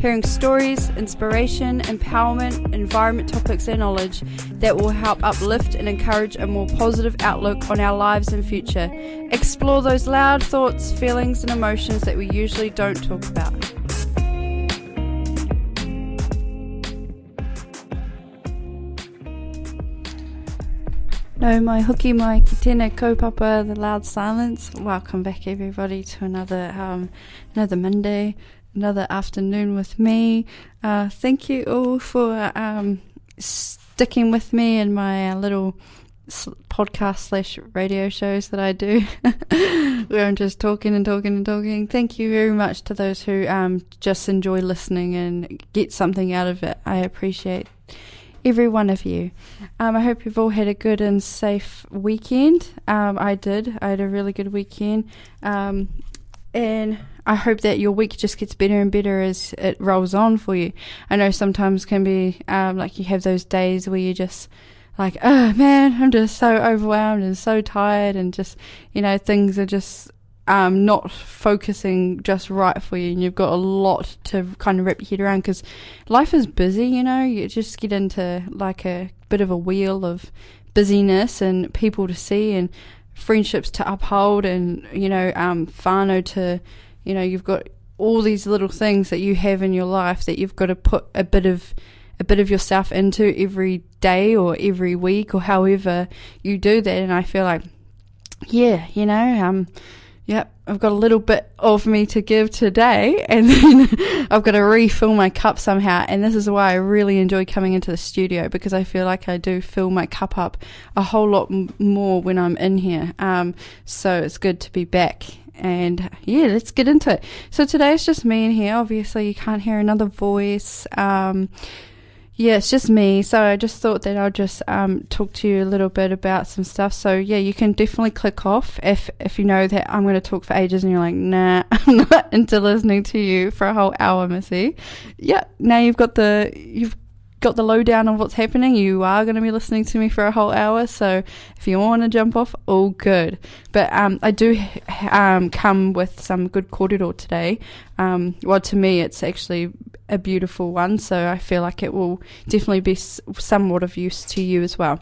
hearing stories, inspiration, empowerment, environment topics and knowledge that will help uplift and encourage a more positive outlook on our lives and future. Explore those loud thoughts, feelings and emotions that we usually don't talk about. Nau mai, hoki mai ki tēnei kaupapa, the loud silence. Welcome back, everybody, to another um, another Monday, another afternoon with me. Uh, thank you all for um, sticking with me in my little podcast slash radio shows that I do, where I'm just talking and talking and talking. Thank you very much to those who um, just enjoy listening and get something out of it. I appreciate every one of you. Um, I hope you've all had a good and safe weekend. Um, I did. I had a really good weekend. Um, and I hope that your week just gets better and better as it rolls on for you. I know sometimes can be um, like you have those days where you just like, oh man, I'm just so overwhelmed and so tired, and just, you know, things are just um, not focusing just right for you, and you've got a lot to kind of wrap your head around because life is busy, you know, you just get into like a bit of a wheel of busyness and people to see and friendships to uphold, and you know, um, whānau to, you know, you've got all these little things that you have in your life that you've got to put a bit of a bit of yourself into every day or every week or however you do that. And I feel like yeah you know um Yep, I've got a little bit of me to give today, and then I've got to refill my cup somehow. And this is why I really enjoy coming into the studio because I feel like I do fill my cup up a whole lot m- more when I'm in here. Um, so it's good to be back. And yeah, let's get into it. So today it's just me in here. Obviously, you can't hear another voice. Um, yeah, it's just me. So I just thought that I'll just um, talk to you a little bit about some stuff. So yeah, you can definitely click off if if you know that I'm going to talk for ages and you're like, nah, I'm not into listening to you for a whole hour, Missy. Yeah, now you've got the you've got the lowdown on what's happening, you are going to be listening to me for a whole hour. So if you want to jump off, all good. But um, I do um, come with some good kōrero today. Um, well, to me, it's actually a beautiful one. So I feel like it will definitely be somewhat of use to you as well.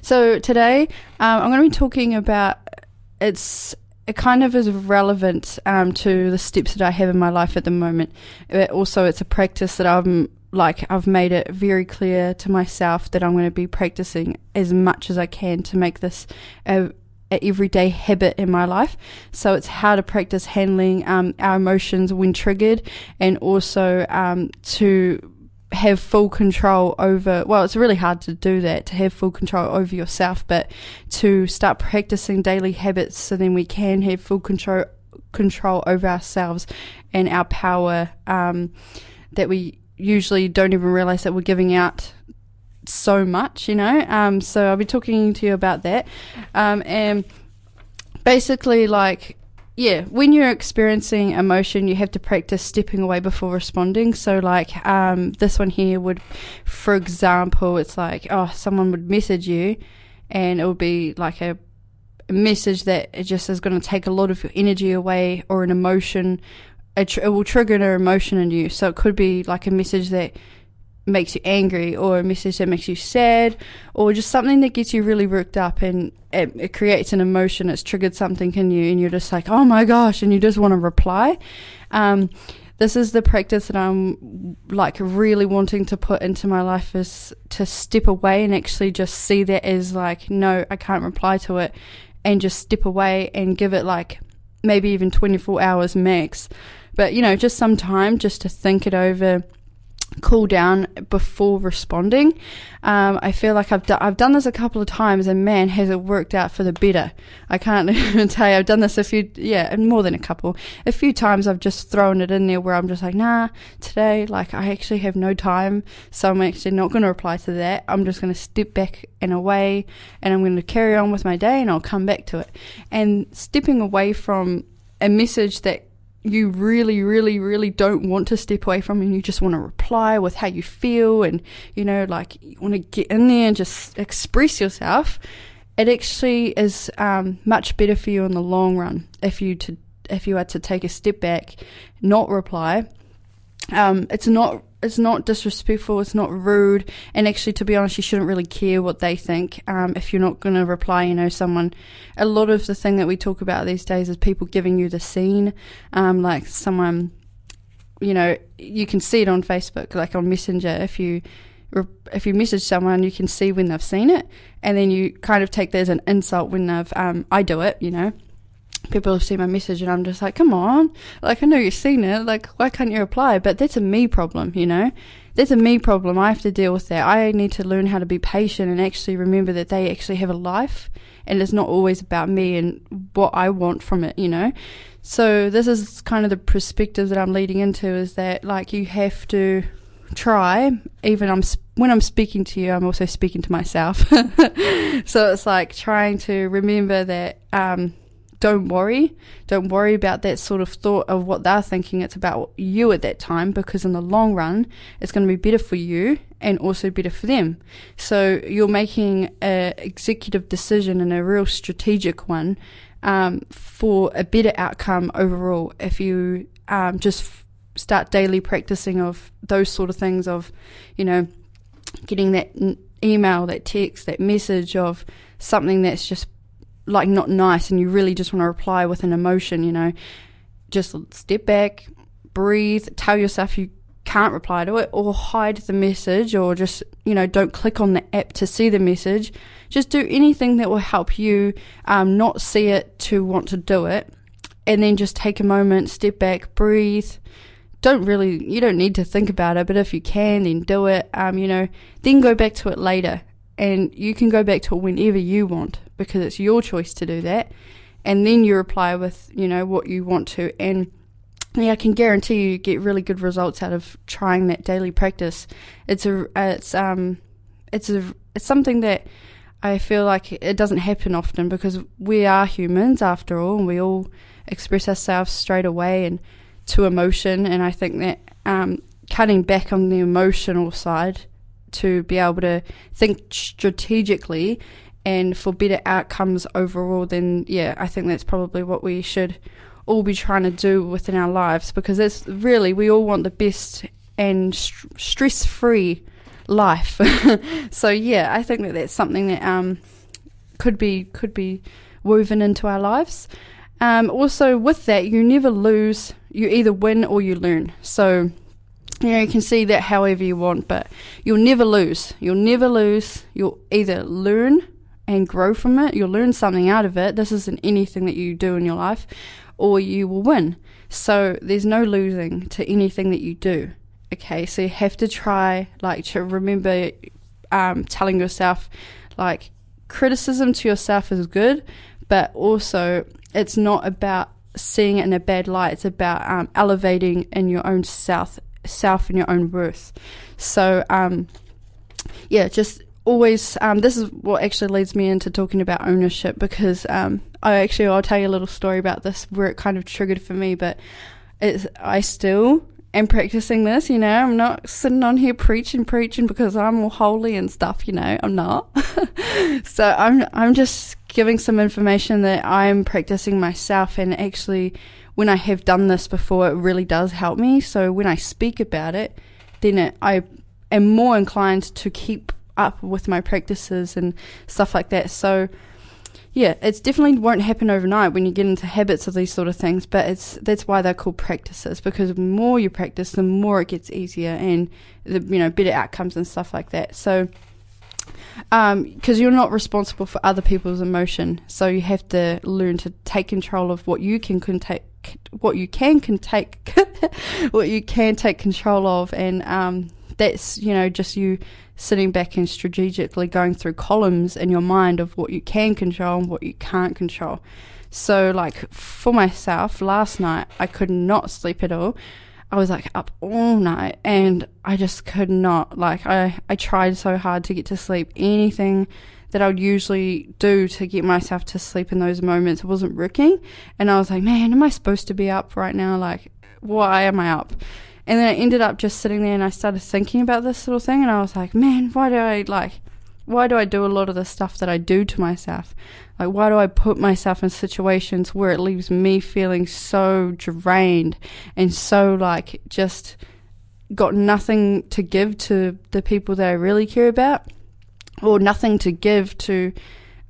So today, um, I'm going to be talking about it's it kind of is relevant um, to the steps that I have in my life at the moment. But also, it's a practice that I'm like I've made it very clear to myself that I'm going to be practicing as much as I can to make this a, a everyday habit in my life. So it's how to practice handling um, our emotions when triggered, and also um, to have full control over well it's really hard to do that to have full control over yourself but to start practicing daily habits so then we can have full control control over ourselves and our power um, that we usually don't even realize that we're giving out so much, you know. Um, so I'll be talking to you about that. Um, and basically, like, yeah, when you're experiencing emotion, you have to practice stepping away before responding. So, like, um, this one here would, for example, it's like, oh, someone would message you, and it would be like a, message that it just is going to take a lot of your energy away, or an emotion it, tr- it will trigger an emotion in you. So it could be like a message that makes you angry or a message that makes you sad or just something that gets you really worked up and it, it, creates an emotion. It's triggered something in you and you're just like oh my gosh and you just want to reply. Um, this is the practice that i'm like really wanting to put into my life is to step away and actually just see that as like no i can't reply to it and just step away and give it like maybe even 24 hours max but, you know, just some time just to think it over cool down before responding. Um, I feel like I've, do- I've done this a couple of times and man, has it worked out for the better. I can't even tell you, I've done this a few, yeah, and more than a couple. A few times I've just thrown it in there where I'm just like, nah, today, like, I actually have no time, so I'm actually not going to reply to that. I'm just going to step back and away and I'm going to carry on with my day and I'll come back to it. And stepping away from a message that you really, really, really don't want to step away from and you just want to reply with how you feel and, you know, like you want to get in there and just express yourself, it actually is um, much better for you in the long run if you to if you had to take a step back, not reply. Um, it's not it's not disrespectful, it's not rude, and actually, to be honest, you shouldn't really care what they think. Um, if you're not going to reply, you know, someone, a lot of the thing that we talk about these days is people giving you the seen, um, like someone, you know, you can see it on Facebook, like on Messenger, if you if you message someone, you can see when they've seen it, and then you kind of take that as an insult when they've. Um, I do it, you know people have seen my message and I'm just like, come on. Like, I know you've seen it. Like, why can't you reply? But that's a me problem, you know? That's a me problem. I have to deal with that. I need to learn how to be patient and actually remember that they actually have a life and it's not always about me and what I want from it, you know? So this is kind of the perspective that I'm leading into is that like you have to try even I'm when I'm speaking to you I'm also speaking to myself so it's like trying to remember that um, don't worry. Don't worry about that sort of thought of what they're thinking. It's about you at that time because in the long run, it's going to be better for you and also better for them. So you're making an executive decision and a real strategic one um, for a better outcome overall if you um, just f- start daily practicing of those sort of things of, you know, getting that n- email, that text, that message of something that's just like not nice and you really just want to reply with an emotion, you know, just step back, breathe, tell yourself you can't reply to it or hide the message or just, you know, don't click on the app to see the message. Just do anything that will help you um, not see it to want to do it. And then just take a moment, step back, breathe. Don't really, you don't need to think about it, but if you can, then do it. Um, you know, then go back to it later and you can go back to it whenever you want because it's your choice to do that. And then you reply with, you know, what you want to. And yeah, I can guarantee you get really good results out of trying that daily practice. It's a, it's um, it's a, it's something that I feel like it doesn't happen often because we are humans after all, and we all express ourselves straight away and to emotion. And I think that um, cutting back on the emotional side to be able to think strategically and for better outcomes overall, then yeah, I think that's probably what we should all be trying to do within our lives because it's really we all want the best and st- stress free life. so yeah, I think that that's something that um, could be could be woven into our lives. Um, also, with that, you never lose. You either win or you learn. So you know, you can see that however you want, but you'll never lose. You'll never lose. You'll either learn and grow from it. You'll learn something out of it. This isn't anything that you do in your life, or you will win. So there's no losing to anything that you do. Okay, so you have to try, like, to remember um, telling yourself, like, criticism to yourself is good, but also it's not about seeing it in a bad light. It's about um, elevating in your own self, self and your own worth. So, um, yeah, just always um, this is what actually leads me into talking about ownership because um, I actually I'll tell you a little story about this where it kind of triggered for me, but it's I still am practicing this. You know, I'm not sitting on here preaching, preaching because I'm all holy and stuff. You know, I'm not. so I'm I'm just giving some information that I'm practicing myself, and actually, when I have done this before, it really does help me. So when I speak about it, then it, I am more inclined to keep up with my practices and stuff like that. So yeah, it's definitely won't happen overnight when you get into habits of these sort of things, but it's that's why they're called practices because the more you practice, the more it gets easier and the you know better outcomes and stuff like that. So because um, you're not responsible for other people's emotion, so you have to learn to take control of what you can, take, what you can can take, what you can take control of, and um, that's you know just you sitting back and strategically going through columns in your mind of what you can control and what you can't control. So, like for myself, last night I could not sleep at all. I was like up all night and I just could not. Like, I, I tried so hard to get to sleep. Anything that I would usually do to get myself to sleep in those moments it wasn't working. And I was like, man, am I supposed to be up right now? Like, why am I up? And then I ended up just sitting there and I started thinking about this little thing and I was like, man, why do I like why do I do a lot of the stuff that I do to myself? Like why do I put myself in situations where it leaves me feeling so drained and so like just got nothing to give to the people that I really care about or nothing to give to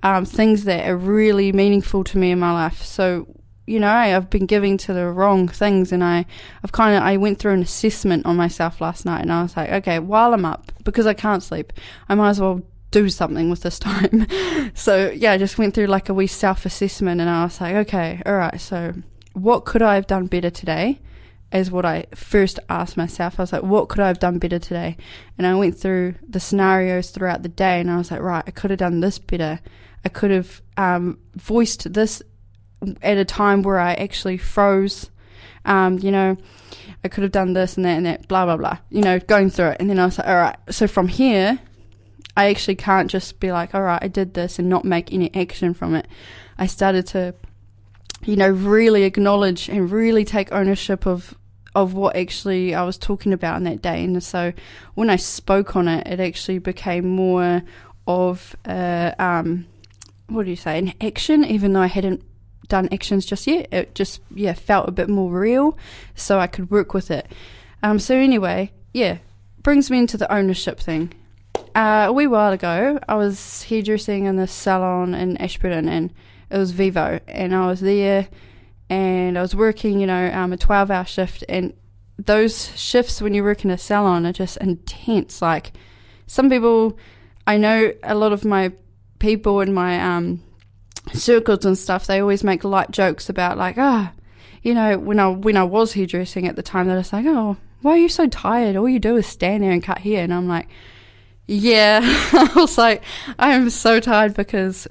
um, things that are really meaningful to me in my life. So you know, I've been giving to the wrong things and I, I've kind of, I went through an assessment on myself last night and I was like, okay, while I'm up, because I can't sleep, I might as well do something with this time. so yeah, I just went through like a wee self assessment and I was like, okay, all right, so what could I have done better today? Is what I first asked myself. I was like, what could I have done better today? And I went through the scenarios throughout the day and I was like, right, I could have done this better. I could have um, voiced this at a time where I actually froze. Um, you know, I could have done this and that and that, blah, blah, blah, you know, going through it. And then I was like, all right, so from here, I actually can't just be like, all right, I did this and not make any action from it. I started to, you know, really acknowledge and really take ownership of of what actually I was talking about in that day. And so when I spoke on it, it actually became more of a, um, what do you say, an action, even though I hadn't done actions just yet. It just yeah felt a bit more real, so I could work with it. Um, so anyway, yeah, brings me into the ownership thing. Uh, a wee while ago, I was hairdressing in the salon in Ashburton, and it was Vivo, and I was there, and I was working, you know, um, a twelve-hour shift, and those shifts when you work in a salon are just intense. Like some people, I know a lot of my people in my um, circles and stuff, they always make light jokes about like, ah, oh, you know, when I when I was hairdressing at the time, they're just like, oh, why are you so tired? All you do is stand there and cut hair, and I'm like, yeah, I was like, I am so tired because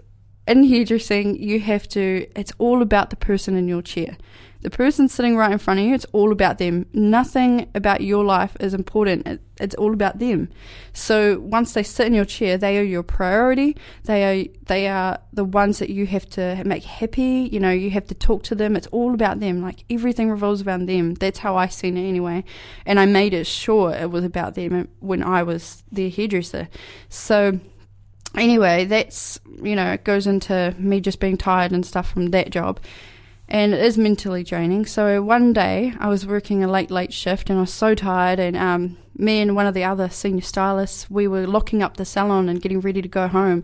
in hairdressing, you have to. It's all about the person in your chair. The person sitting right in front of you, it's all about them. Nothing about your life is important. It, it's all about them. So once they sit in your chair, they are your priority. They are they are the ones that you have to make happy. You know, you have to talk to them. It's all about them. Like everything revolves around them. That's how I seen it anyway. And I made it sure it was about them when I was their hairdresser. So anyway, that's you know, it goes into me just being tired and stuff from that job and it is mentally draining. So one day I was working a late, late shift and I was so tired. And um, me and one of the other senior stylists, we were locking up the salon and getting ready to go home.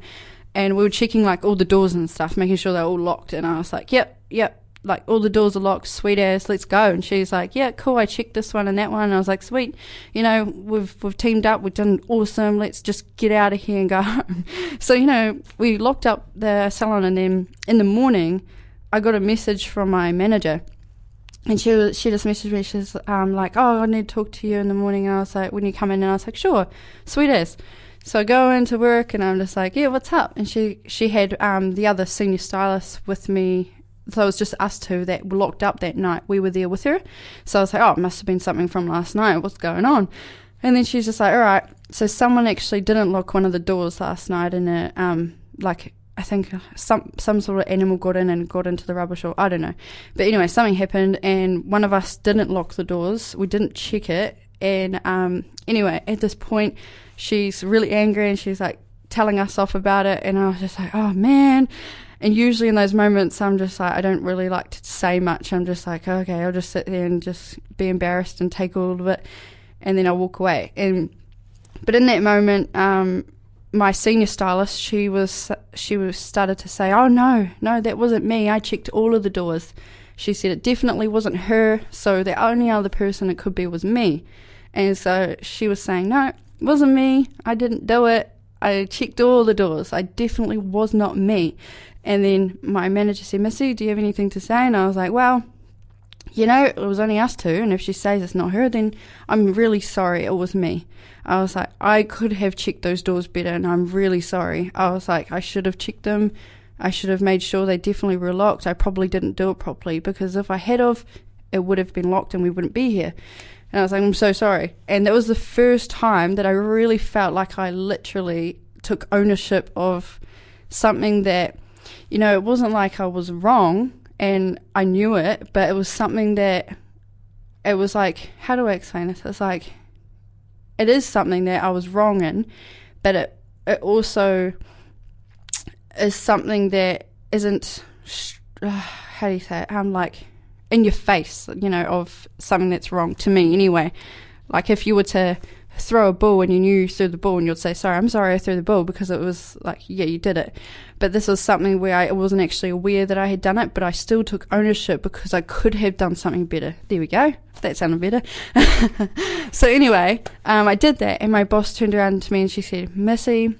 And we were checking like all the doors and stuff, making sure they're all locked. And I was like, yep, yep, like all the doors are locked, sweet ass, let's go. And she's like, yeah, cool. I checked this one and that one. And I was like, sweet, you know, we've we've teamed up, we've done awesome. Let's just get out of here and go home. so you know, we locked up the salon, and then in the morning I got a message from my manager, and she she just messaged me. She's um, like, "Oh, I need to talk to you in the morning." And I was like, "When you come in?" And I was like, "Sure, sweet ass. So I go into work, and I'm just like, "Yeah, what's up?" And she she had um, the other senior stylist with me. So it was just us two that were locked up that night. We were there with her. So I was like, "Oh, it must have been something from last night. What's going on?" And then she's just like, "All right." So someone actually didn't lock one of the doors last night, and um like I think some some sort of animal got in and got into the rubbish, or I don't know. But anyway, something happened, and one of us didn't lock the doors. We didn't check it, and um, anyway, at this point, she's really angry, and she's like telling us off about it, and I was just like, oh man. And usually in those moments, I'm just like, I don't really like to say much. I'm just like, okay, I'll just sit there and just be embarrassed and take all of it, and then I'll walk away. And but in that moment, um, my senior stylist, she was she was started to say, "Oh no, no, that wasn't me. I checked all of the doors." She said it definitely wasn't her, so the only other person it could be was me. And so she was saying, "No, it wasn't me. I didn't do it. I checked all the doors. I definitely was not me." And then my manager said, "Missy, do you have anything to say?" And I was like, "Well, you know, it was only us two, and if she says it's not her, then I'm really sorry. It was me. I was like, I could have checked those doors better, and I'm really sorry. I was like, I should have checked them. I should have made sure they definitely were locked. I probably didn't do it properly because if I had of, it would have been locked and we wouldn't be here. And I was like, I'm so sorry. And that was the first time that I really felt like I literally took ownership of something that, you know, it wasn't like I was wrong and I knew it, but it was something that it was like, how do I explain this? It's like, it is something that I was wrong in, but it, it also is something that isn't, how do you say it? I'm like, in your face, you know, of something that's wrong to me anyway. Like if you were to throw a ball and you knew you threw the ball and you'd say, sorry, I'm sorry I threw the ball because it was like, yeah, you did it. But this was something where I wasn't actually aware that I had done it, but I still took ownership because I could have done something better. There we go. That sounded better. so anyway, um, I did that and my boss turned around to me and she said, Missy,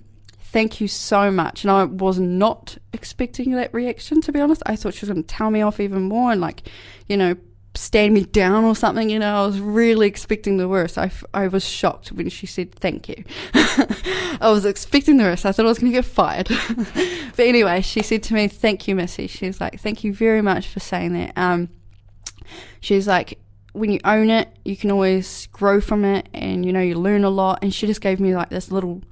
thank you so much. And I was not expecting that reaction, to be honest. I thought she was going to tell me off even more and like, you know, stand me down or something, you know. I was really expecting the worst. I, I was shocked when she said thank you. I was expecting the worst. I thought I was going to get fired. but anyway, she said to me, thank you, Missy. She was like, thank you very much for saying that. Um, she's like, when you own it, you can always grow from it and, you know, you learn a lot. And she just gave me like this little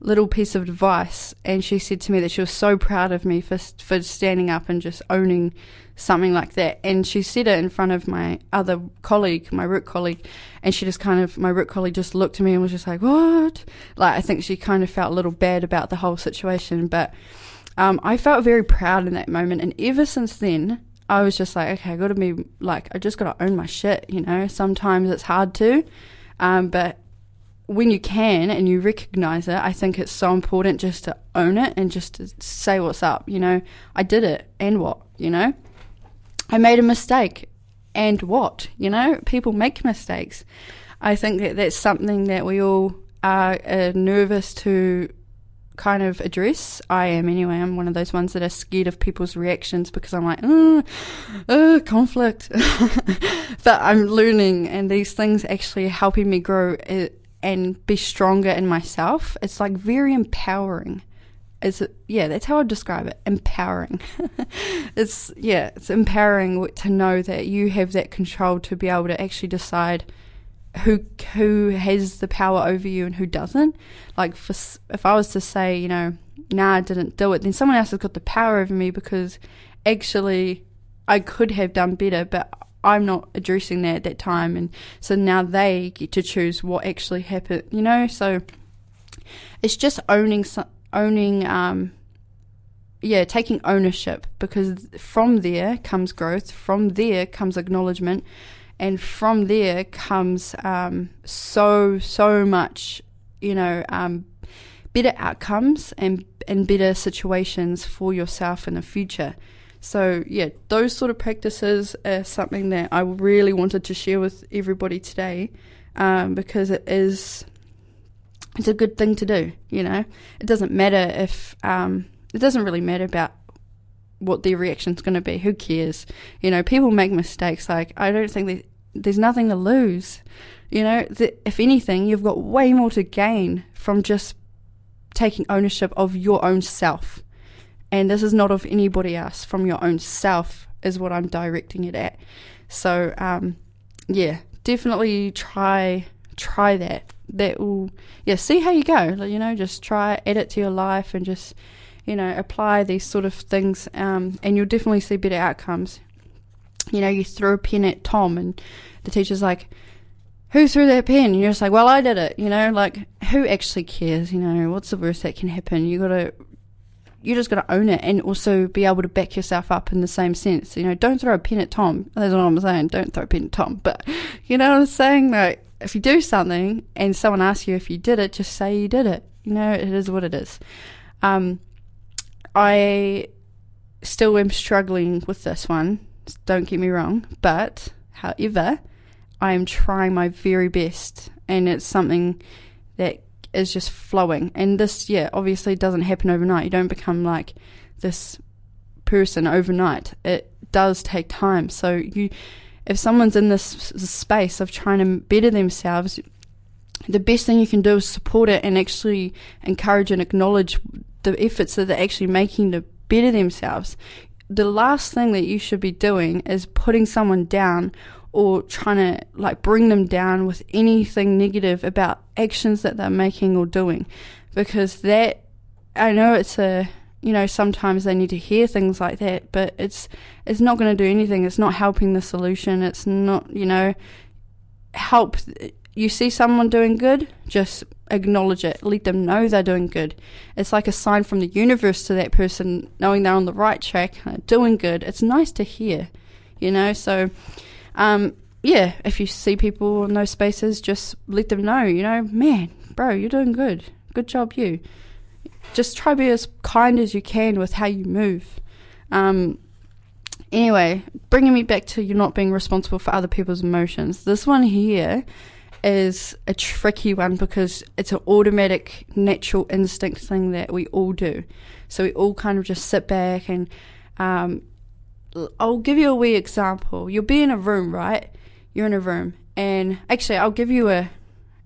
little piece of advice and she said to me that she was so proud of me for for standing up and just owning something like that. And she said it in front of my other colleague my root colleague and she just kind of my root colleague just looked at me and was just like what? Like I think she kind of felt a little bad about the whole situation but um, I felt very proud in that moment. And ever since then I was just like okay I got to be like I just got to own my shit you know? Sometimes it's hard to um, but when you can and you recognize it, I think it's so important just to own it and just to say what's up. You know, I did it, and what? You know, I made a mistake, and what? You know, people make mistakes. I think that that's something that we all are uh, nervous to kind of address. I am anyway. I'm one of those ones that are scared of people's reactions because I'm like, oh, oh conflict. but I'm learning, and these things actually helping me grow uh, and be stronger in myself. It's like very empowering. It's yeah, that's how I describe it. Empowering. it's yeah, it's empowering to know that you have that control to be able to actually decide who who has the power over you and who doesn't. Like for, if I was to say, you know, nah, I didn't do it, then someone else has got the power over me because actually I could have done better, but I'm not addressing that at that time, and so now they get to choose what actually happened. You know, so it's just owning owning um yeah taking ownership because from there comes growth from there comes acknowledgement and from there comes um, so so much you know um, better outcomes and and better situations for yourself in the future so, yeah, those sort of practices are something that I really wanted to share with everybody today um, because it is it's a good thing to do. You know, it doesn't matter if um, it doesn't really matter about what their reaction's going to be. Who cares? You know, people make mistakes. Like I don't think there's nothing to lose. You know, if anything, you've got way more to gain from just taking ownership of your own self and this is not of anybody else from your own self is what I'm directing it at. So um, yeah, definitely try try that. That will yeah, see how you go. You know, just try add it to your life and just you know apply these sort of things, um, and you'll definitely see better outcomes. You know, you throw a pen at Tom, and the teacher's like, who threw that pen? And you're just like, well, I did it. You know, like who actually cares? You know, what's the worst that can happen? You got to you just going to own it and also be able to back yourself up in the same sense. You know, don't throw a pin at Tom. That's what I'm saying. Don't throw a pin at Tom. But you know what I'm saying? Like, if you do something and someone asks you if you did it, just say you did it. You know, it is what it is. Um, I still am struggling with this one. Don't get me wrong. But, however, I am trying my very best. And it's something that is just flowing. And this, yeah, obviously doesn't happen overnight. You don't become like this person overnight. It does take time. So you, if someone's in this space of trying to better themselves, the best thing you can do is support it and actually encourage and acknowledge the efforts that they're actually making to better themselves. The last thing that you should be doing is putting someone down or trying to like bring them down with anything negative about actions that they're making or doing. Because that I know it's a you know sometimes they need to hear things like that but it's it's not going to do anything. It's not helping the solution. It's not you know help you see someone doing good just acknowledge it. Let them know they're doing good. It's like a sign from the universe to that person knowing they're on the right track uh, doing good. It's nice to hear you know? So um yeah if you see people in those spaces just let them know you know man bro you're doing good good job you just try to be as kind as you can with how you move. Um, anyway, bringing me back to you're not being responsible for other people's emotions. This one here is a tricky one because it's an automatic, natural instinct thing that we all do. So we all kind of just sit back and um, I'll give you a wee example. You'll be in a room, right? You're in a room, and actually, I'll give you a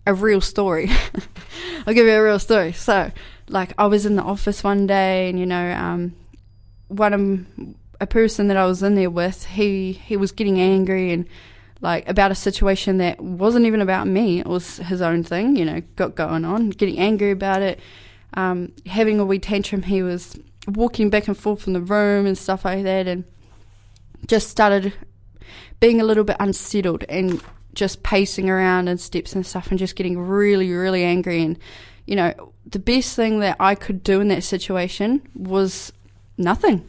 a real story. I'll give you a real story. So, like, I was in the office one day, and you know, um, one of a person that I was in there with, he he was getting angry and like about a situation that wasn't even about me. It was his own thing, you know, got going on, getting angry about it, um, having a wee tantrum. He was walking back and forth in the room and stuff like that, and just started being a little bit unsettled and just pacing around and steps and stuff and just getting really, really angry. And, you know, the best thing that I could do in that situation was nothing.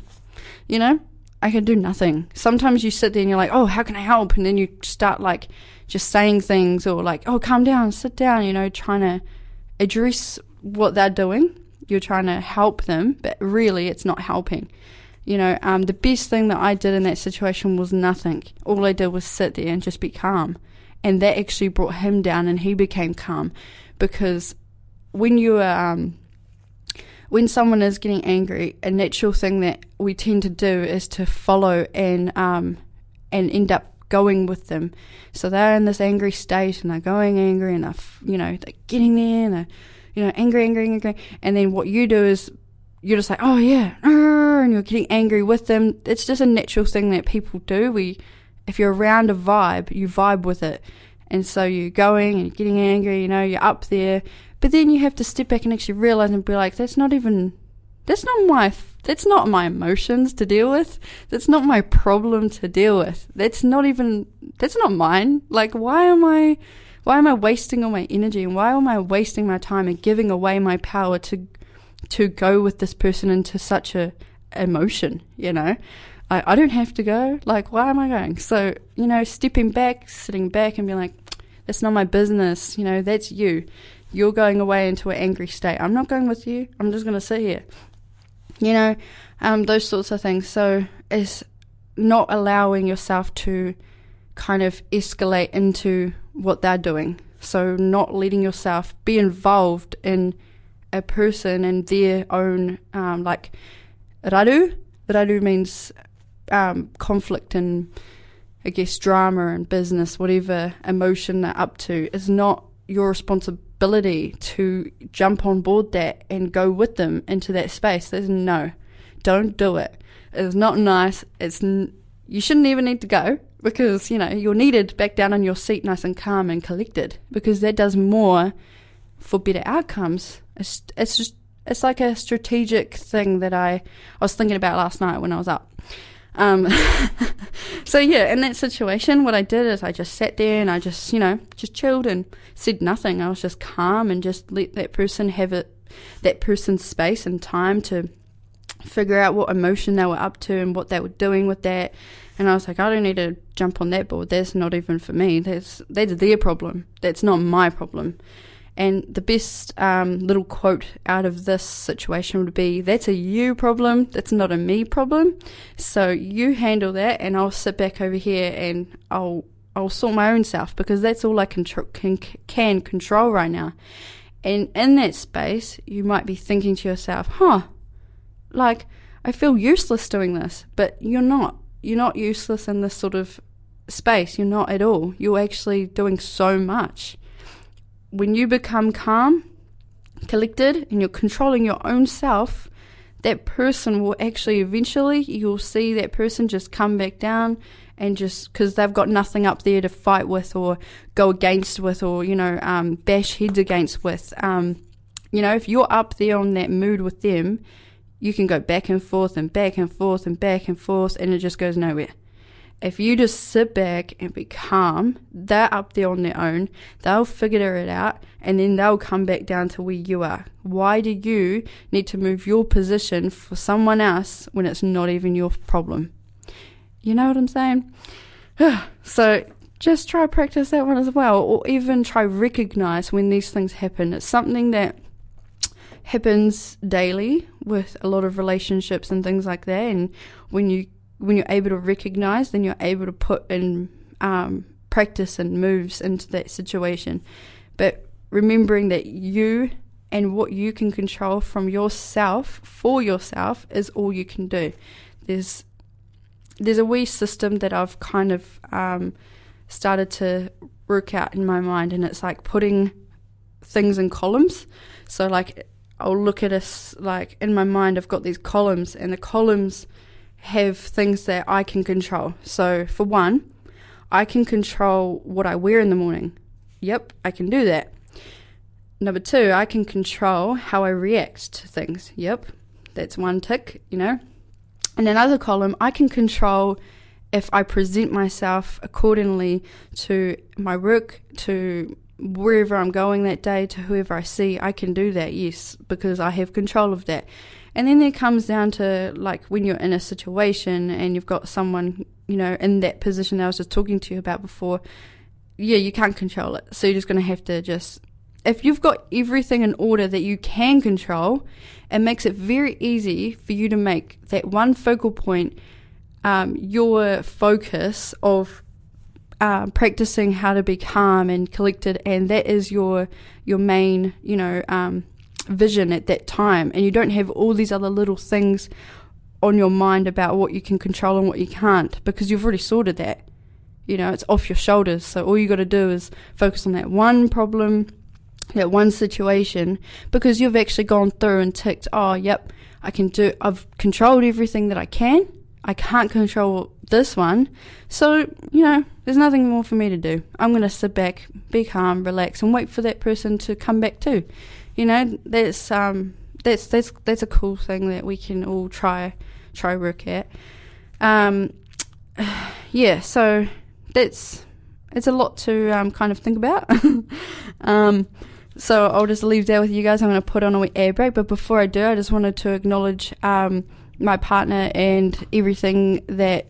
You know, I could do nothing. Sometimes you sit there and you're like, oh, how can I help? And then you start like just saying things or like, oh, calm down, sit down, you know, trying to address what they're doing. You're trying to help them, but really it's not helping. You know, um, the best thing that I did in that situation was nothing. All I did was sit there and just be calm. And that actually brought him down and he became calm because when you are, um, when someone is getting angry, a natural thing that we tend to do is to follow and, um, and end up going with them. So they're in this angry state and they're going angry and they're, you know, they're getting there and they're, you know, angry, angry, angry. And then what you do is you're just like, oh yeah, uh, and you're getting angry with them. It's just a natural thing that people do. We, if you're around a vibe, you vibe with it. And so you're going and you're getting angry, you know, you're up there. But then you have to step back and actually realize and be like, that's not even, that's not my, that's not my emotions to deal with. That's not my problem to deal with. That's not even, that's not mine. Like, why am I, why am I wasting all my energy and why am I wasting my time and giving away my power to, to go with this person into such a emotion, you know? I, I don't have to go. Like, why am I going? So, you know, stepping back, sitting back and being like, that's not my business. You know, that's you. You're going away into an angry state. I'm not going with you. I'm just going to sit here. You know, um, those sorts of things. So, it's not allowing yourself to kind of escalate into what they're doing. So, not letting yourself be involved in a person and their own, um, like, raru. Raru means um, conflict and I guess drama and business, whatever emotion they're up to, is not your responsibility to jump on board that and go with them into that space. There's no, don't do it. It's not nice. It's n- you shouldn't even need to go because you know you're needed back down on your seat, nice and calm and collected, because that does more for better outcomes. It's it's just it's like a strategic thing that I I was thinking about last night when I was up. Um, so yeah, in that situation, what I did is I just sat there and I just, you know, just chilled and said nothing. I was just calm and just let that person have it, that person's space and time to figure out what emotion they were up to and what they were doing with that. And I was like, I don't need to jump on that board. That's not even for me. That's that's their problem. That's not my problem. And the best um, little quote out of this situation would be that's a you problem, that's not a me problem. So you handle that, and I'll sit back over here and I'll I'll sort my own self because that's all I can, can, can control right now. And in that space, you might be thinking to yourself, huh, like, I feel useless doing this, but you're not. You're not useless in this sort of space. You're not at all. You're actually doing so much. When you become calm, collected, and you're controlling your own self, that person will actually eventually, you'll see that person just come back down and just because they've got nothing up there to fight with or go against with or, you know, um, bash heads against with. Um, you know, if you're up there on that mood with them, you can go back and forth and back and forth and back and forth, and it just goes nowhere. If you just sit back and be calm, they're up there on their own, they'll figure it out, and then they'll come back down to where you are. Why do you need to move your position for someone else when it's not even your problem? You know what I'm saying? so just try practice that one as well, or even try recognize when these things happen. It's something that happens daily with a lot of relationships and things like that. And when you when you're able to recognize, then you're able to put in um, practice and moves into that situation. But remembering that you and what you can control from yourself for yourself is all you can do. There's there's a wee system that I've kind of um, started to work out in my mind, and it's like putting things in columns. So like I'll look at us like in my mind I've got these columns and the columns have things that I can control. So for one, I can control what I wear in the morning. Yep, I can do that. Number two, I can control how I react to things. Yep, that's one tick, you know. And another column, I can control if I present myself accordingly to my work, to wherever I'm going that day to whoever I see, I can do that, yes, because I have control of that. And then it comes down to like when you're in a situation and you've got someone, you know, in that position that I was just talking to you about before, yeah, you can't control it. So you're just going to have to just, if you've got everything in order that you can control, it makes it very easy for you to make that one focal point um, your focus of uh, practicing how to be calm and collected, and that is your your main, you know, um, vision at that time. And you don't have all these other little things on your mind about what you can control and what you can't because you've already sorted that. You know, it's off your shoulders. So all you got to do is focus on that one problem, that one situation, because you've actually gone through and ticked, oh, yep, I can do, I've controlled everything that I can. I can't control this one. So, you know, there's nothing more for me to do. I'm going to sit back, be calm, relax, and wait for that person to come back too. You know, that's um, that's that's that's a cool thing that we can all try try work at. Um, yeah, so that's it's a lot to um, kind of think about. um, so I'll just leave that with you guys. I'm going to put on a air break, but before I do, I just wanted to acknowledge um, my partner and everything that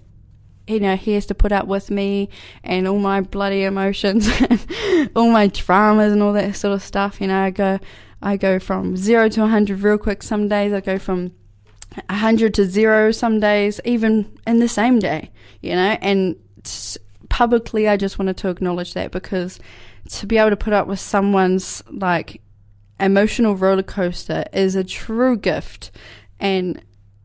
you know, he has to put up with me and all my bloody emotions, all my dramas and all that sort of stuff. You know, I go, I go from zero to 100 real quick some days. I go from 100 to zero some days, even in the same day, you know, and publicly, I just wanted to acknowledge that because to be able to put up with someone's like emotional roller coaster is a true gift. And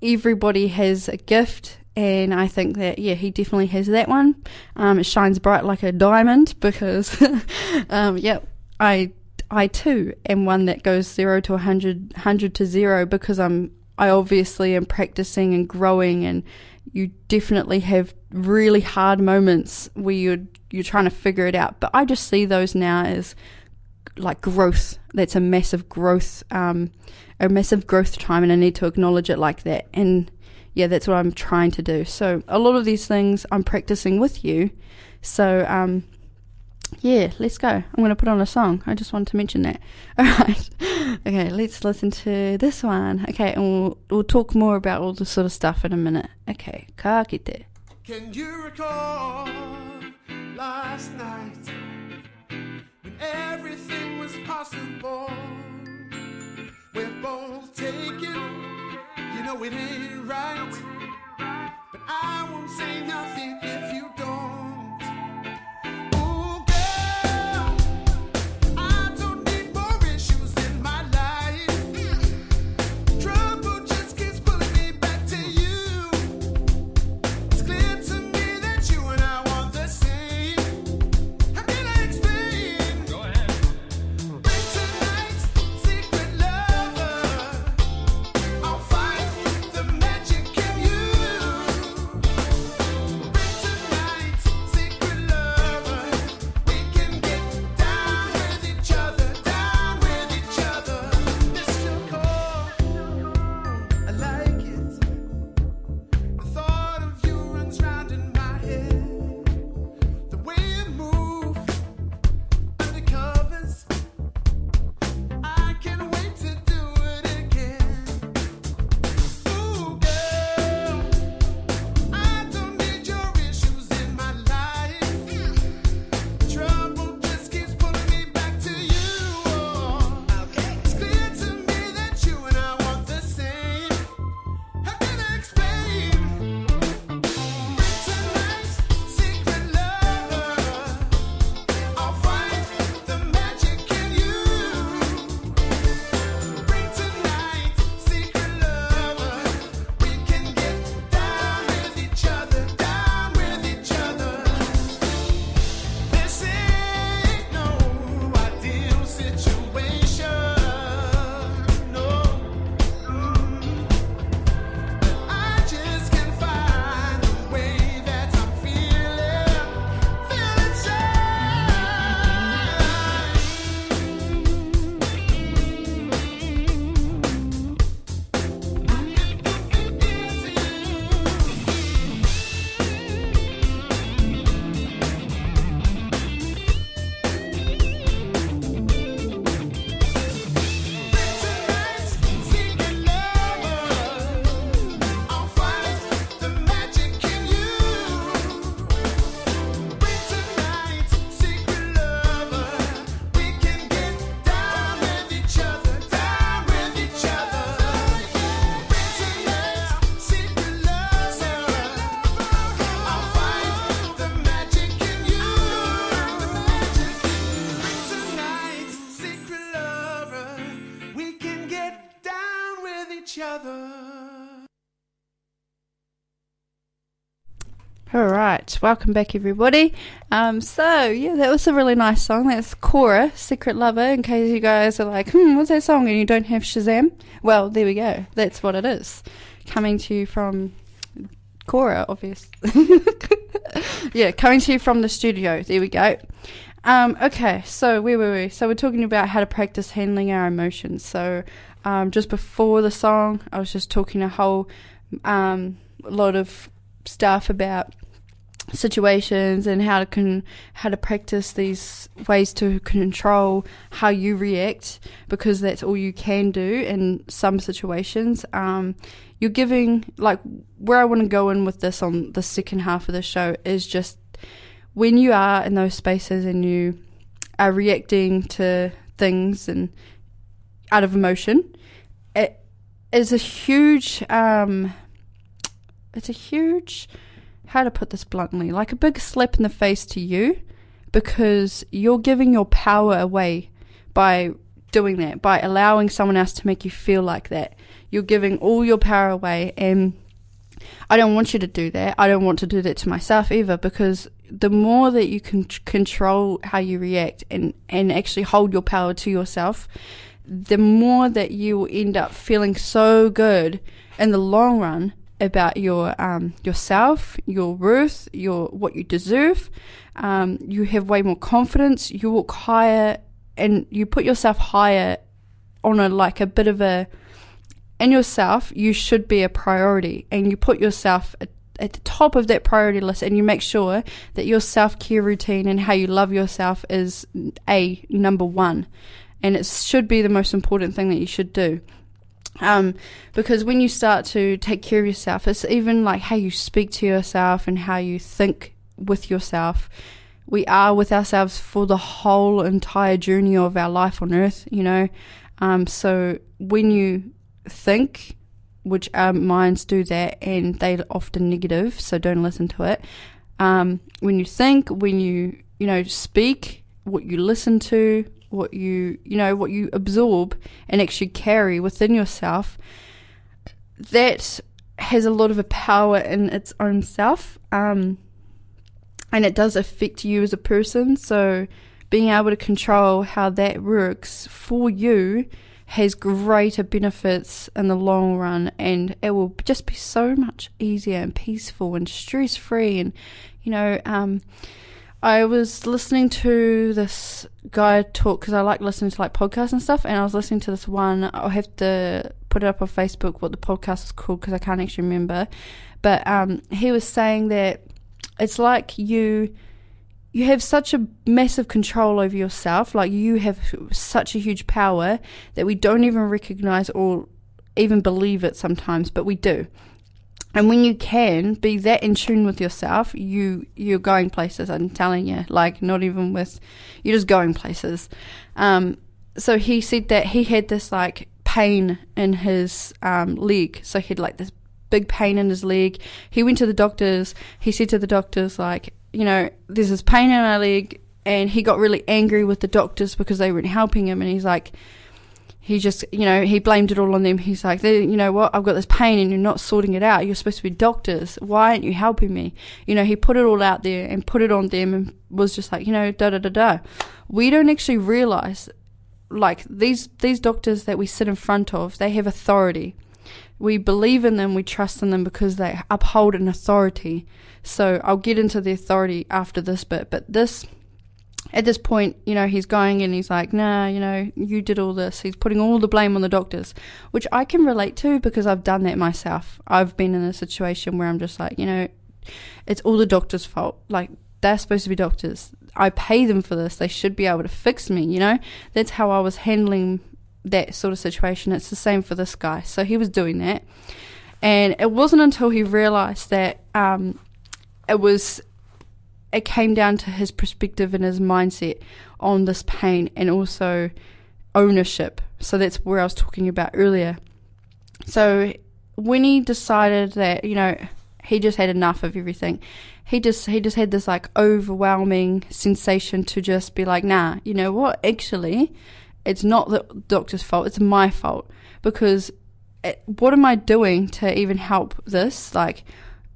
everybody has a gift and I think that yeah, he definitely has that one. Um, it shines bright like a diamond because, um, yeah, I I too am one that goes zero to 100, 100 to zero because I'm I obviously am practicing and growing, and you definitely have really hard moments where you're you're trying to figure it out. But I just see those now as like growth. That's a massive growth, um, a massive growth time, and I need to acknowledge it like that. And yeah, that's what I'm trying to do. So a lot of these things I'm practicing with you. So um, yeah, let's go. I'm going to put on a song. I just wanted to mention that. All right. Okay, let's listen to this one. Okay, and we'll, we'll talk more about all this sort of stuff in a minute. Okay, ka kite. Can you recall last night everything was possible? We're both taken you know it ain't right. But I won't say nothing if you don't. Right, welcome back, everybody. Um, so yeah, that was a really nice song. That's Cora, "Secret Lover." In case you guys are like, "Hmm, what's that song?" and you don't have Shazam, well, there we go. That's what it is. Coming to you from Cora, obviously. yeah, coming to you from the studio. There we go. Um, okay, so where were we? So we're talking about how to practice handling our emotions. So um, just before the song, I was just talking a whole um, lot of stuff about situations and how to con- how to practice these ways to control how you react because that's all you can do in some situations. Um, you're giving like where I want to go in with this on the second half of the show is just when you are in those spaces and you are reacting to things and out of emotion, it is a huge um, it's a huge how to put this bluntly, like a big slap in the face to you because you're giving your power away by doing that, by allowing someone else to make you feel like that. You're giving all your power away and I don't want you to do that. I don't want to do that to myself either because the more that you can control how you react and, and actually hold your power to yourself, the more that you will end up feeling so good in the long run about your um, yourself, your worth, your what you deserve. Um, you have way more confidence. You walk higher, and you put yourself higher on a like a bit of a in yourself. You should be a priority, and you put yourself at, at the top of that priority list, and you make sure that your self care routine and how you love yourself is a number one, and it should be the most important thing that you should do. Um, because when you start to take care of yourself, it's even like how you speak to yourself and how you think with yourself. We are with ourselves for the whole entire journey of our life on earth, you know. Um, so when you think, which our minds do that, and they're often negative, so don't listen to it. Um, when you think, when you, you know, speak, what you listen to, what you you know what you absorb and actually carry within yourself that has a lot of a power in its own self um, and it does affect you as a person. So being able to control how that works for you has greater benefits in the long run and it will just be so much easier and peaceful and stress free and you know um, I was listening to this guy talk because I like listening to like podcasts and stuff, and I was listening to this one. I'll have to put it up on Facebook what the podcast is called because I can't actually remember. But um, he was saying that it's like you you have such a massive control over yourself, like you have such a huge power that we don't even recognize or even believe it sometimes, but we do. And when you can be that in tune with yourself, you you're going places. I'm telling you, like not even with you're just going places. Um, so he said that he had this like pain in his um, leg. So he had like this big pain in his leg. He went to the doctors. He said to the doctors like, you know, there's this pain in my leg, and he got really angry with the doctors because they weren't helping him. And he's like, he just, you know, he blamed it all on them. He's like, you know what, I've got this pain and you're not sorting it out. You're supposed to be doctors. Why aren't you helping me? You know, he put it all out there and put it on them and was just like, you know, da da da da. We don't actually realize, like, these, these doctors that we sit in front of, they have authority. We believe in them, we trust in them because they uphold an authority. So I'll get into the authority after this bit, but this at this point, you know, he's going and he's like, nah, you know, you did all this. He's putting all the blame on the doctors, which I can relate to because I've done that myself. I've been in a situation where I'm just like, you know, it's all the doctor's fault. Like, they're supposed to be doctors. I pay them for this. They should be able to fix me, you know? That's how I was handling that sort of situation. It's the same for this guy. So he was doing that. And it wasn't until he realized that um, it was it came down to his perspective and his mindset on this pain and also ownership. So that's where I was talking about earlier. So when he decided that, you know, he just had enough of everything, he just he just had this like overwhelming sensation to just be like, nah, you know what? Actually, it's not the doctor's fault, it's my fault. Because it, what am I doing to even help this? Like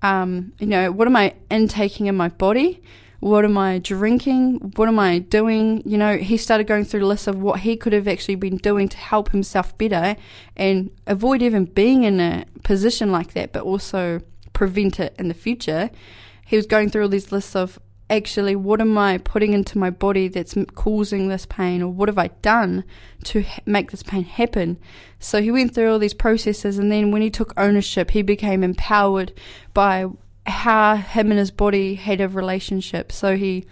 um, you know, what am I intaking in my body? What am I drinking? What am I doing? You know, he started going through the list of what he could have actually been doing to help himself better and avoid even being in a position like that, but also prevent it in the future. He was going through all these lists of actually what am I putting into my body that's causing this pain, or what have I done to ha- make this pain happen? So he went through all these processes, and then when he took ownership, he became empowered by how him and his body had a relationship. So he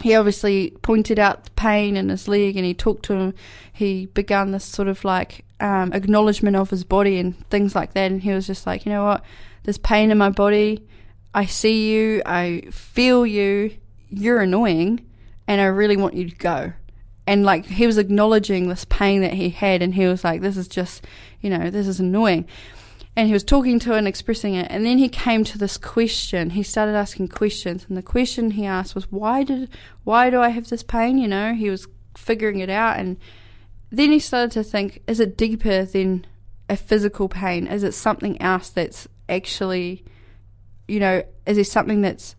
he obviously pointed out the pain in his leg and he talked to him. He began this sort of like um, acknowledgement of his body and things like that. And he was just like, you know what? There's pain in my body. I see you. I feel you. You're annoying. And I really want you to go. And like he was acknowledging this pain that he had. And he was like, this is just, you know, this is annoying and he was talking to and expressing it and then he came to this question he started asking questions and the question he asked was why did why do i have this pain you know he was figuring it out and then he started to think is it deeper than a physical pain is it something else that's actually you know is there something that's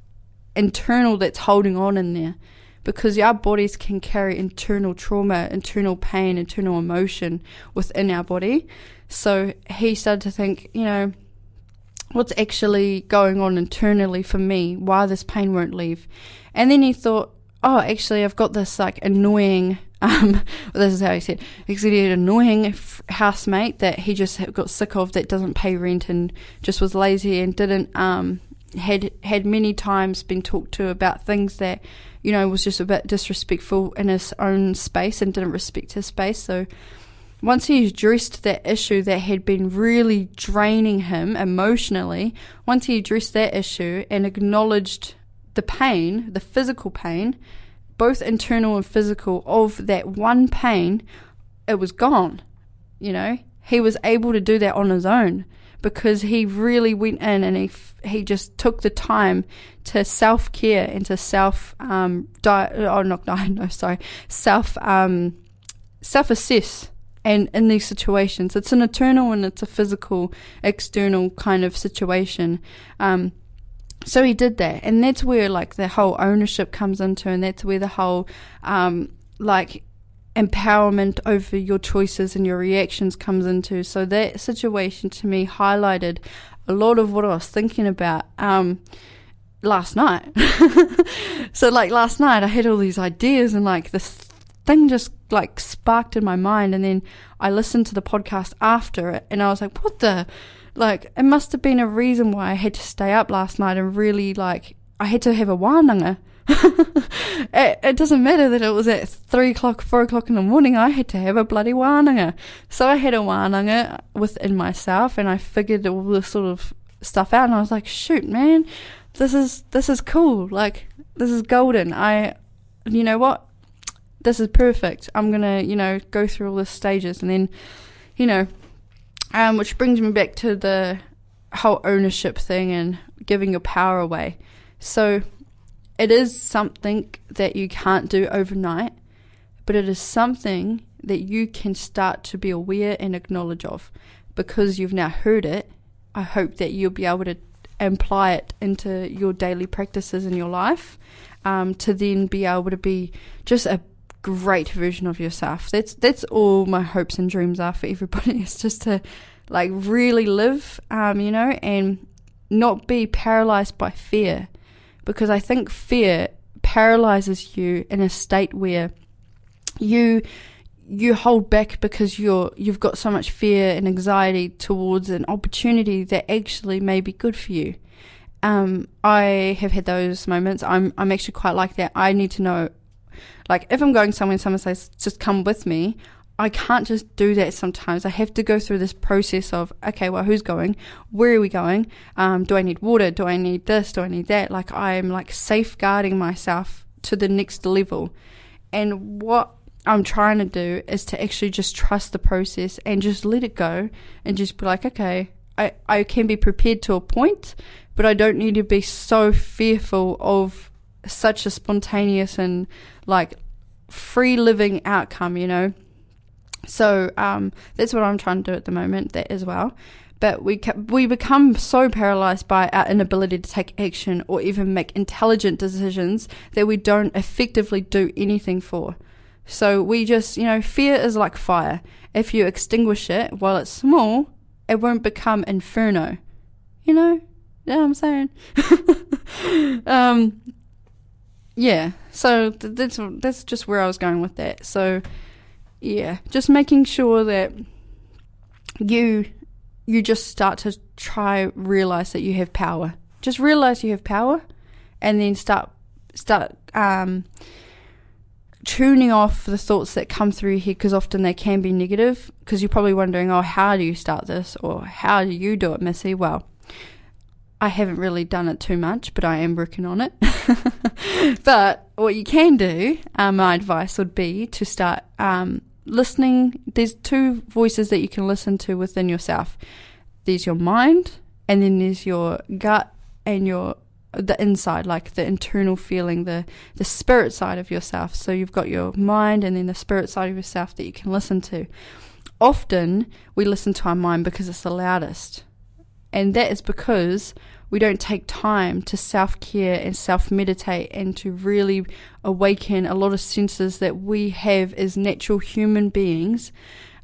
internal that's holding on in there because our bodies can carry internal trauma, internal pain, internal emotion within our body. So he started to think, you know, what's actually going on internally for me? Why this pain won't leave? And then he thought, oh, actually, I've got this like annoying. Um, this is how he said. Said he had an annoying f- housemate that he just got sick of that doesn't pay rent and just was lazy and didn't um had had many times been talked to about things that you know was just a bit disrespectful in his own space and didn't respect his space. So once he addressed that issue that had been really draining him emotionally, once he addressed that issue and acknowledged the pain, the physical pain, both internal and physical, of that one pain, it was gone. You know, he was able to do that on his own because he really went in and he he just took the time to self care and to self um di- oh not no no sorry self um self assess and in these situations. It's an eternal and it's a physical, external kind of situation. Um, so he did that, and that's where like the whole ownership comes into, and that's where the whole um, like empowerment over your choices and your reactions comes into. So that situation to me highlighted a lot of what I was thinking about. Um, last night. so like last night I had all these ideas and like this thing just like sparked in my mind and then I listened to the podcast after it and I was like, what the like it must have been a reason why I had to stay up last night and really like I had to have a wānanga. it, it, doesn't matter that it was at three o'clock, four o'clock in the morning. I had to have a bloody wānanga. So I had a wānanga within myself, and I figured all this sort of stuff out. And I was like, "Shoot, man, this is this is cool. Like this is golden. I, you know what? this is perfect. I'm gonna, you know, go through all the stages and then, you know, um, which brings me back to the whole ownership thing and giving your power away. So it is something that you can't do overnight, but it is something that you can start to be aware and acknowledge of because you've now heard it. I hope that you'll be able to apply it into your daily practices in your life um, to then be able to be just a great version of yourself. That's that's all my hopes and dreams are for everybody. It's just to like really live, um, you know, and not be paralyzed by fear, because I think fear paralyzes you in a state where you you hold back because you're you've got so much fear and anxiety towards an opportunity that actually may be good for you. Um, I have had those moments. I'm I'm actually quite like that. I need to know like if I'm going somewhere and someone says, just come with me, I can't just do that sometimes. I have to go through this process of, okay, well, who's going? Where are we going? Um, do I need water? Do I need this? Do I need that? Like I'm like safeguarding myself to the next level. And what I'm trying to do is to actually just trust the process and just let it go and just be like, okay, I, I can be prepared to a point, but I don't need to be so fearful of such a spontaneous and like free living outcome, you know. So um, that's what I'm trying to do at the moment, that as well. but we ca- we become so paralyzed by our inability to take action or even make intelligent decisions that we don't effectively do anything for. So we just, you know, fear is like fire. If you extinguish it while it's small, it won't become inferno. You know? Yeah, I'm saying. um, yeah. So th- that's that's just where I was going with that. So yeah, just making sure that you you just start to try realize that you have power. Just realize you have power, and then start start um, tuning off the thoughts that come through head because often they can be negative. Because you're probably wondering, oh, how do you start this, or how do you do it, Missy? Well, I haven't really done it too much, but I am working on it. but what you can do, uh, my advice would be to start um, listening, there's two voices that you can listen to within yourself. There's your mind, and then there's your gut and your the inside, like the internal feeling, the the spirit side of yourself. So you've got your mind and then the spirit side of yourself that you can listen to. Often we listen to our mind because it's the loudest. And that is because we don't take time to self care and self meditate and to really awaken a lot of senses that we have as natural human beings.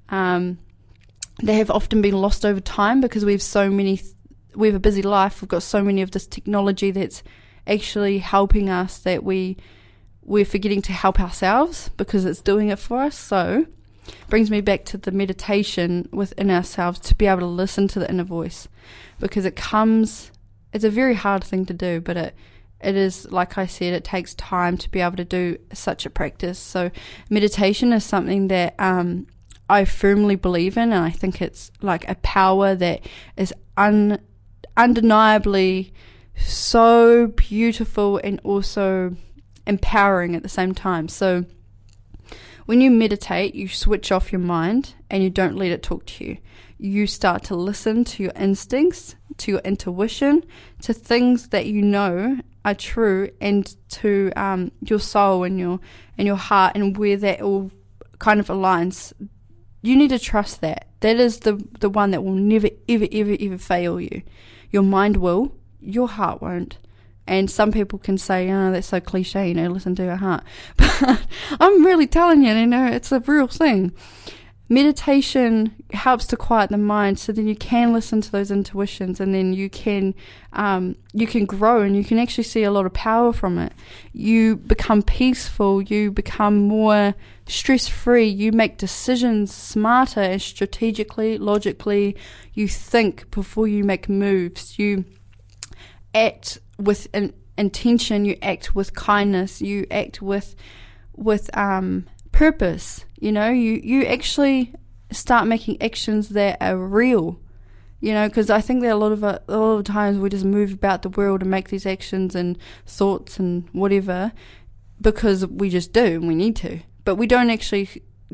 Um, they have often been lost over time because we have so many, we have a busy life. We've got so many of this technology that's actually helping us that we we're forgetting to help ourselves because it's doing it for us. So, brings me back to the meditation within ourselves to be able to listen to the inner voice because it comes it's a very hard thing to do, but it it is like I said, it takes time to be able to do such a practice. So meditation is something that um, I firmly believe in, and I think it's like a power that is un, undeniably so beautiful and also empowering at the same time. So when you meditate, you switch off your mind and you don't let it talk to you. You start to listen to your instincts to your intuition, to things that you know are true, and to um, your soul and your and your heart, and where that all kind of aligns. You need to trust that. That is the the one that will never, ever, ever, ever fail you. Your mind will, your heart won't. And some people can say, oh, that's so cliche, you know, listen to your heart. But I'm really telling you, you know, it's a real thing meditation helps to quiet the mind so then you can listen to those intuitions and then you can um, you can grow and you can actually see a lot of power from it. You become peaceful you become more stress free you make decisions smarter and strategically logically. You think before you make moves. You act with an intention you act with kindness you act with with um purpose. You know, you, you actually start making actions that are real. You know, because I think that a lot of a lot of times we just move about the world and make these actions and thoughts and whatever because we just do and we need to, but we don't actually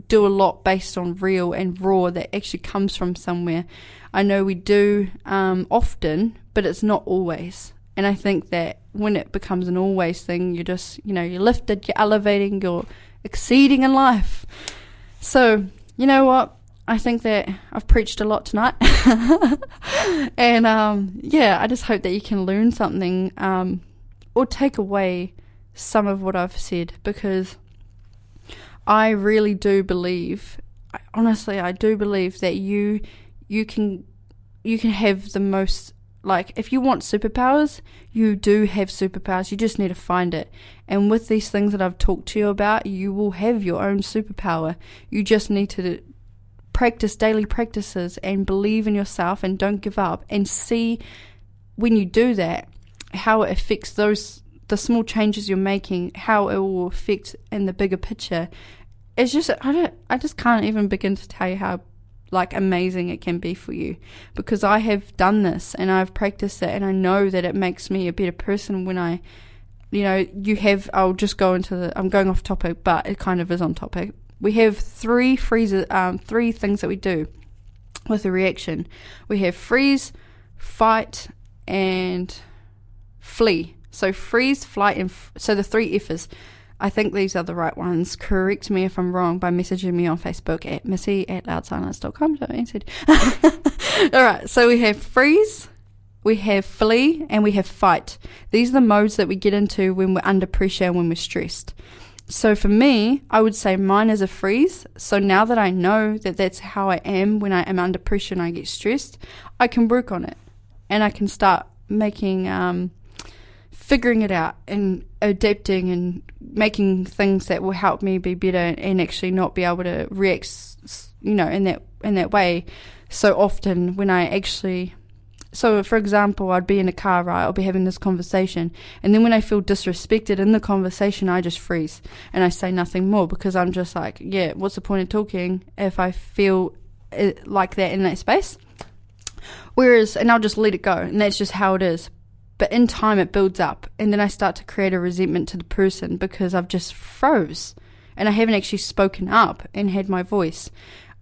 do a lot based on real and raw that actually comes from somewhere. I know we do um, often, but it's not always. And I think that when it becomes an always thing, you're just, you know, you're lifted, you're elevating, you're exceeding in life. So, you know what? I think that I've preached a lot tonight. and um, yeah, I just hope that you can learn something um, or take away some of what I've said because I really do believe, honestly, I do believe that you you can you can have the most like, if you want superpowers, you do have superpowers. You just need to find it. And with these things that I've talked to you about, you will have your own superpower. You just need to practice daily practices and believe in yourself and don't give up and see when you do that how it affects those the small changes you're making, how it will affect in the bigger picture. It's just I don't I just can't even begin to tell you how like amazing it can be for you. Because I have done this and I've practiced it and I know that it makes me a better person when I you know you have I'll just go into the I'm going off topic but it kind of is on topic. We have three freezes um, three things that we do with a reaction. We have freeze fight and flee. So freeze flight and f- so the three F's I think these are the right ones. Correct me if I'm wrong by messaging me on Facebook at missy at loudsilence.com. So answered. All right, so we have freeze, we have flee, and we have fight. These are the modes that we get into when we're under pressure and when we're stressed. So for me, I would say mine is a freeze. So now that I know that that's how I am when I am under pressure and I get stressed, I can work on it and I can start making, um, figuring it out and adapting and making things that will help me be better and actually not be able to react, you know, in that in that way so often when I actually so for example i'd be in a car right i'll be having this conversation and then when i feel disrespected in the conversation i just freeze and i say nothing more because i'm just like yeah what's the point of talking if i feel eh, like that in that space? Whereas and i'll just let it go and that's just how it is but in time it builds up and then i start to create a resentment to the person because i've just froze and i haven't actually spoken up and had my voice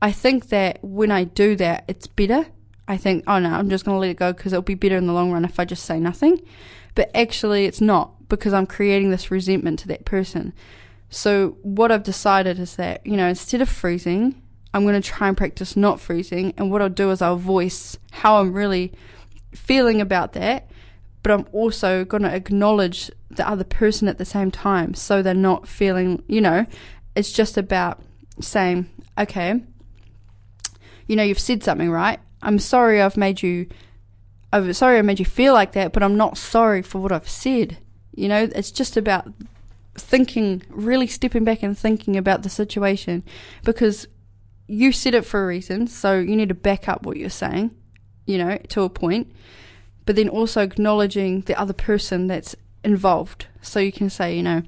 i think that when i do that it's better I think, oh no, I'm just going to let it go because it'll be better in the long run if I just say nothing. But actually, it's not because I'm creating this resentment to that person. So, what I've decided is that, you know, instead of freezing, I'm going to try and practice not freezing. And what I'll do is I'll voice how I'm really feeling about that. But I'm also going to acknowledge the other person at the same time. So they're not feeling, you know, it's just about saying, okay, you know, you've said something, right? I'm sorry I've made you I'm sorry I made you feel like that, but I'm not sorry for what I've said. You know, it's just about thinking, really stepping back and thinking about the situation because you said it for a reason, so you need to back up what you're saying, you know, to a point, but then also acknowledging the other person that's involved. So you can say, you know,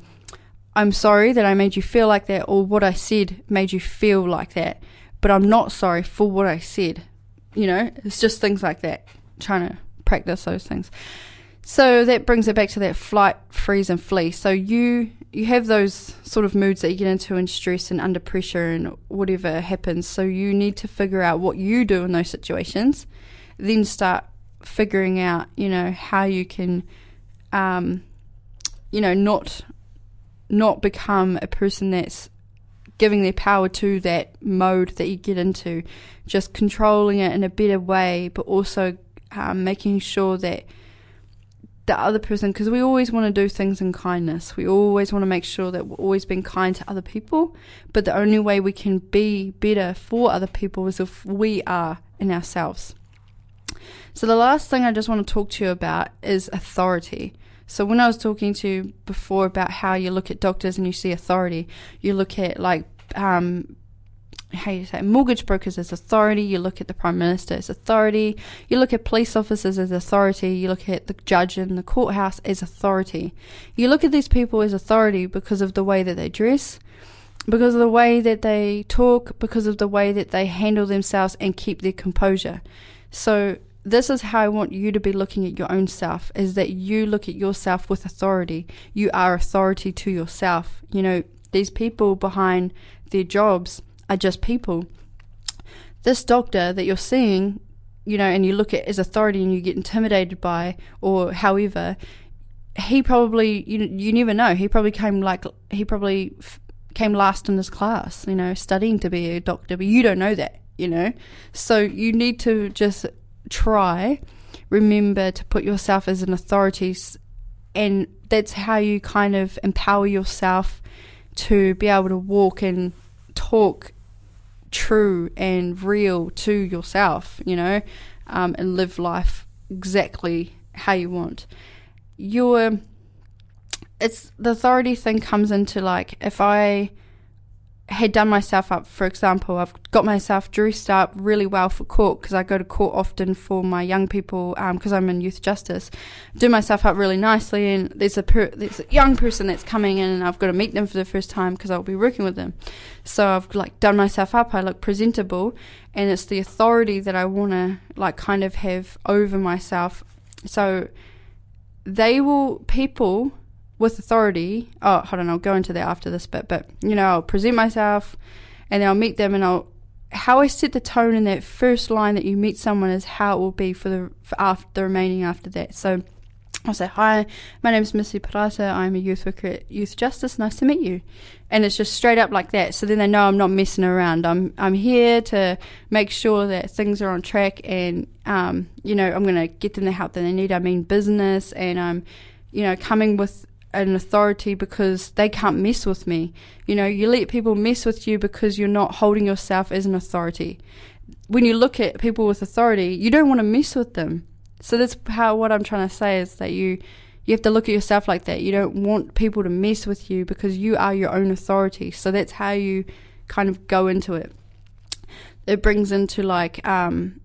I'm sorry that I made you feel like that, or what I said made you feel like that, but I'm not sorry for what I said you know, it's just things like that, trying to practice those things. So that brings it back to that flight, freeze, and flee. So you you have those sort of moods that you get into in stress and under pressure and whatever happens. So you need to figure out what you do in those situations, then start figuring out, you know, how you can, um, you know, not not become a person that's giving their power to that mode that you get into, just controlling it in a better way, but also um, making sure that the other person, because we always want to do things in kindness. We always want to make sure that we're always being kind to other people. But the only way we can be better for other people is if we are in ourselves. So, the last thing I just want to talk to you about is authority. So when I was talking to you before about how you look at doctors and you see authority, you look at like um, how you say mortgage brokers as authority, you look at the prime minister as authority, you look at police officers as authority, you look at the judge in the courthouse as authority. You look at these people as authority because of the way that they dress, because of the way that they talk, because of the way that they handle themselves and keep their composure. So this is how I want you to be looking at your own self is that you look at yourself with authority. You are authority to yourself. You know, these people behind their jobs are just people. This doctor that you're seeing, you know, and you look at as authority and you get intimidated by, or however, he probably, you, you never know, he probably came like, he probably f- came last in his class, you know, studying to be a doctor, but you don't know that, you know. So you need to just try, remember to put yourself as an authority, and that's how you kind of empower yourself to be able to walk and talk true and real to yourself, you know, um, and live life exactly how you want. Your it's the authority thing comes into like if I had done myself up, for example, I've got myself dressed up really well for court because I go to court often for my young people because um, I'm in youth justice. Do myself up really nicely, and there's a per- there's a young person that's coming in, and I've got to meet them for the first time because I'll be working with them. So I've like done myself up. I look presentable, and it's the authority that I want to like kind of have over myself. So they will people with authority. Oh, hold on, I'll go into that after this bit. But you know, I'll present myself, and then I'll meet them, and I'll how I set the tone in that first line that you meet someone is how it will be for the for after the remaining after that. So I'll say, Hi, my name is Missy Parata. I'm a youth worker at Youth Justice. Nice to meet you. And it's just straight up like that. So then they know I'm not messing around. I'm I'm here to make sure that things are on track and um, you know, I'm gonna get them the help that they need. I mean business and I'm, you know, coming with an authority because they can't mess with me. You know, you let people mess with you because you're not holding yourself as an authority. When you look at people with authority, you don't want to mess with them so that's how what I'm trying to say is that you you have to look at yourself like that. You don't want people to mess with you because you are your own authority. So that's how you kind of go into it. It brings into like um,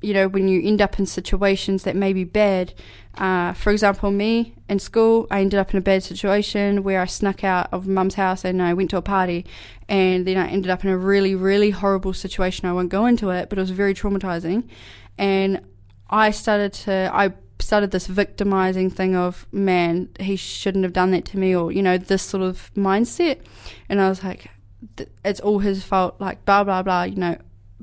you know when you end up in situations that may be bad. Uh, for example, me in school, I ended up in a bad situation where I snuck out of mum's house and I went to a party, and then I ended up in a really, really horrible situation. I won't go into it, but it was very traumatizing. And I started to, I started this victimizing thing of, man, he shouldn't have done that to me, or, you know, this sort of mindset. And I was like, it's all his fault, like, blah, blah, blah, you know,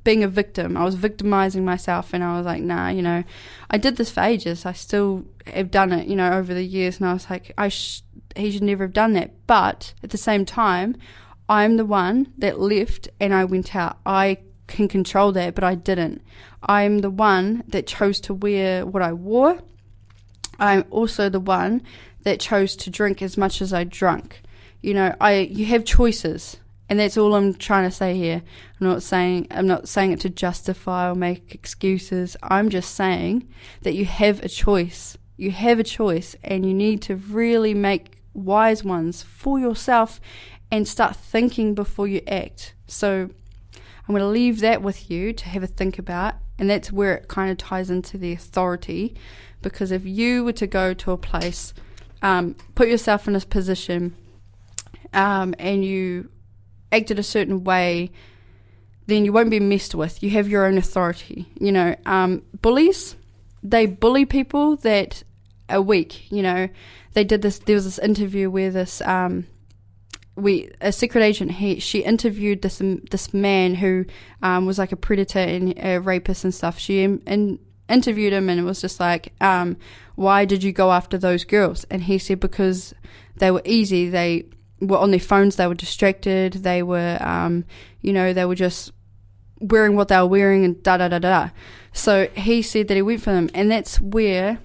being a victim. I was victimizing myself, and I was like, nah, you know, I did this for ages. I still have done it, you know, over the years. And I was like, I sh- he should never have done that. But at the same time, I'm the one that left and I went out. I can control that, but I didn't. I'm the one that chose to wear what I wore. I'm also the one that chose to drink as much as I drank. You know, I you have choices, and that's all I'm trying to say here. I'm not saying I'm not saying it to justify or make excuses. I'm just saying that you have a choice. You have a choice, and you need to really make wise ones for yourself and start thinking before you act. So I'm going to leave that with you to have a think about. And that's where it kind of ties into the authority. Because if you were to go to a place, um, put yourself in this position, um, and you acted a certain way, then you won't be messed with. You have your own authority. You know, um, bullies, they bully people that are weak. You know, they did this. There was this interview where this um, we a secret agent he she interviewed this this man who um, was like a predator and a rapist and stuff. She in, interviewed him and it was just like, um, why did you go after those girls? And he said because they were easy. They were on their phones. They were distracted. They were, um, you know, they were just wearing what they were wearing and da da da da. So he said that he went for them, and that's where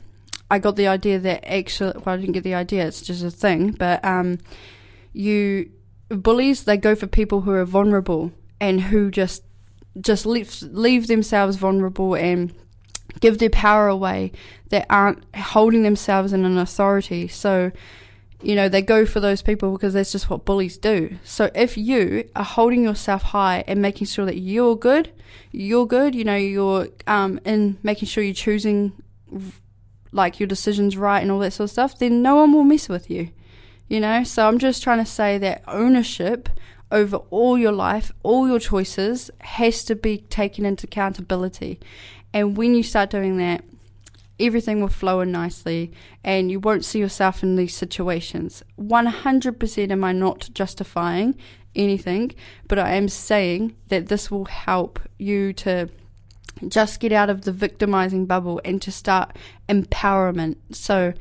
I got the idea that actually, well, I didn't get the idea. It's just a thing, but um you bullies they go for people who are vulnerable and who just just leave leave themselves vulnerable and give their power away that aren't holding themselves in an authority so you know they go for those people because that's just what bullies do so if you are holding yourself high and making sure that you're good you're good you know you're um in making sure you're choosing like your decisions right and all that sort of stuff then no one will mess with you you know, so I'm just trying to say that ownership over all your life, all your choices, has to be taken into accountability. And when you start doing that, everything will flow in nicely and you won't see yourself in these situations. 100% am I not justifying anything, but I am saying that this will help you to just get out of the victimizing bubble and to start empowerment. So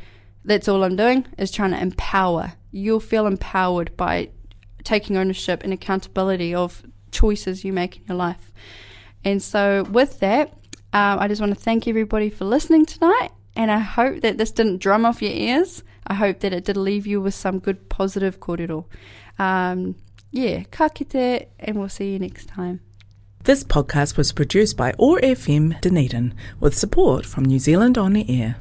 that's all I'm doing is trying to empower you'll feel empowered by taking ownership and accountability of choices you make in your life. And so, with that, um, I just want to thank everybody for listening tonight. And I hope that this didn't drum off your ears. I hope that it did leave you with some good positive kōrero. Um, yeah, ka kite, and we'll see you next time. This podcast was produced by OAR FM Dunedin with support from New Zealand On the Air.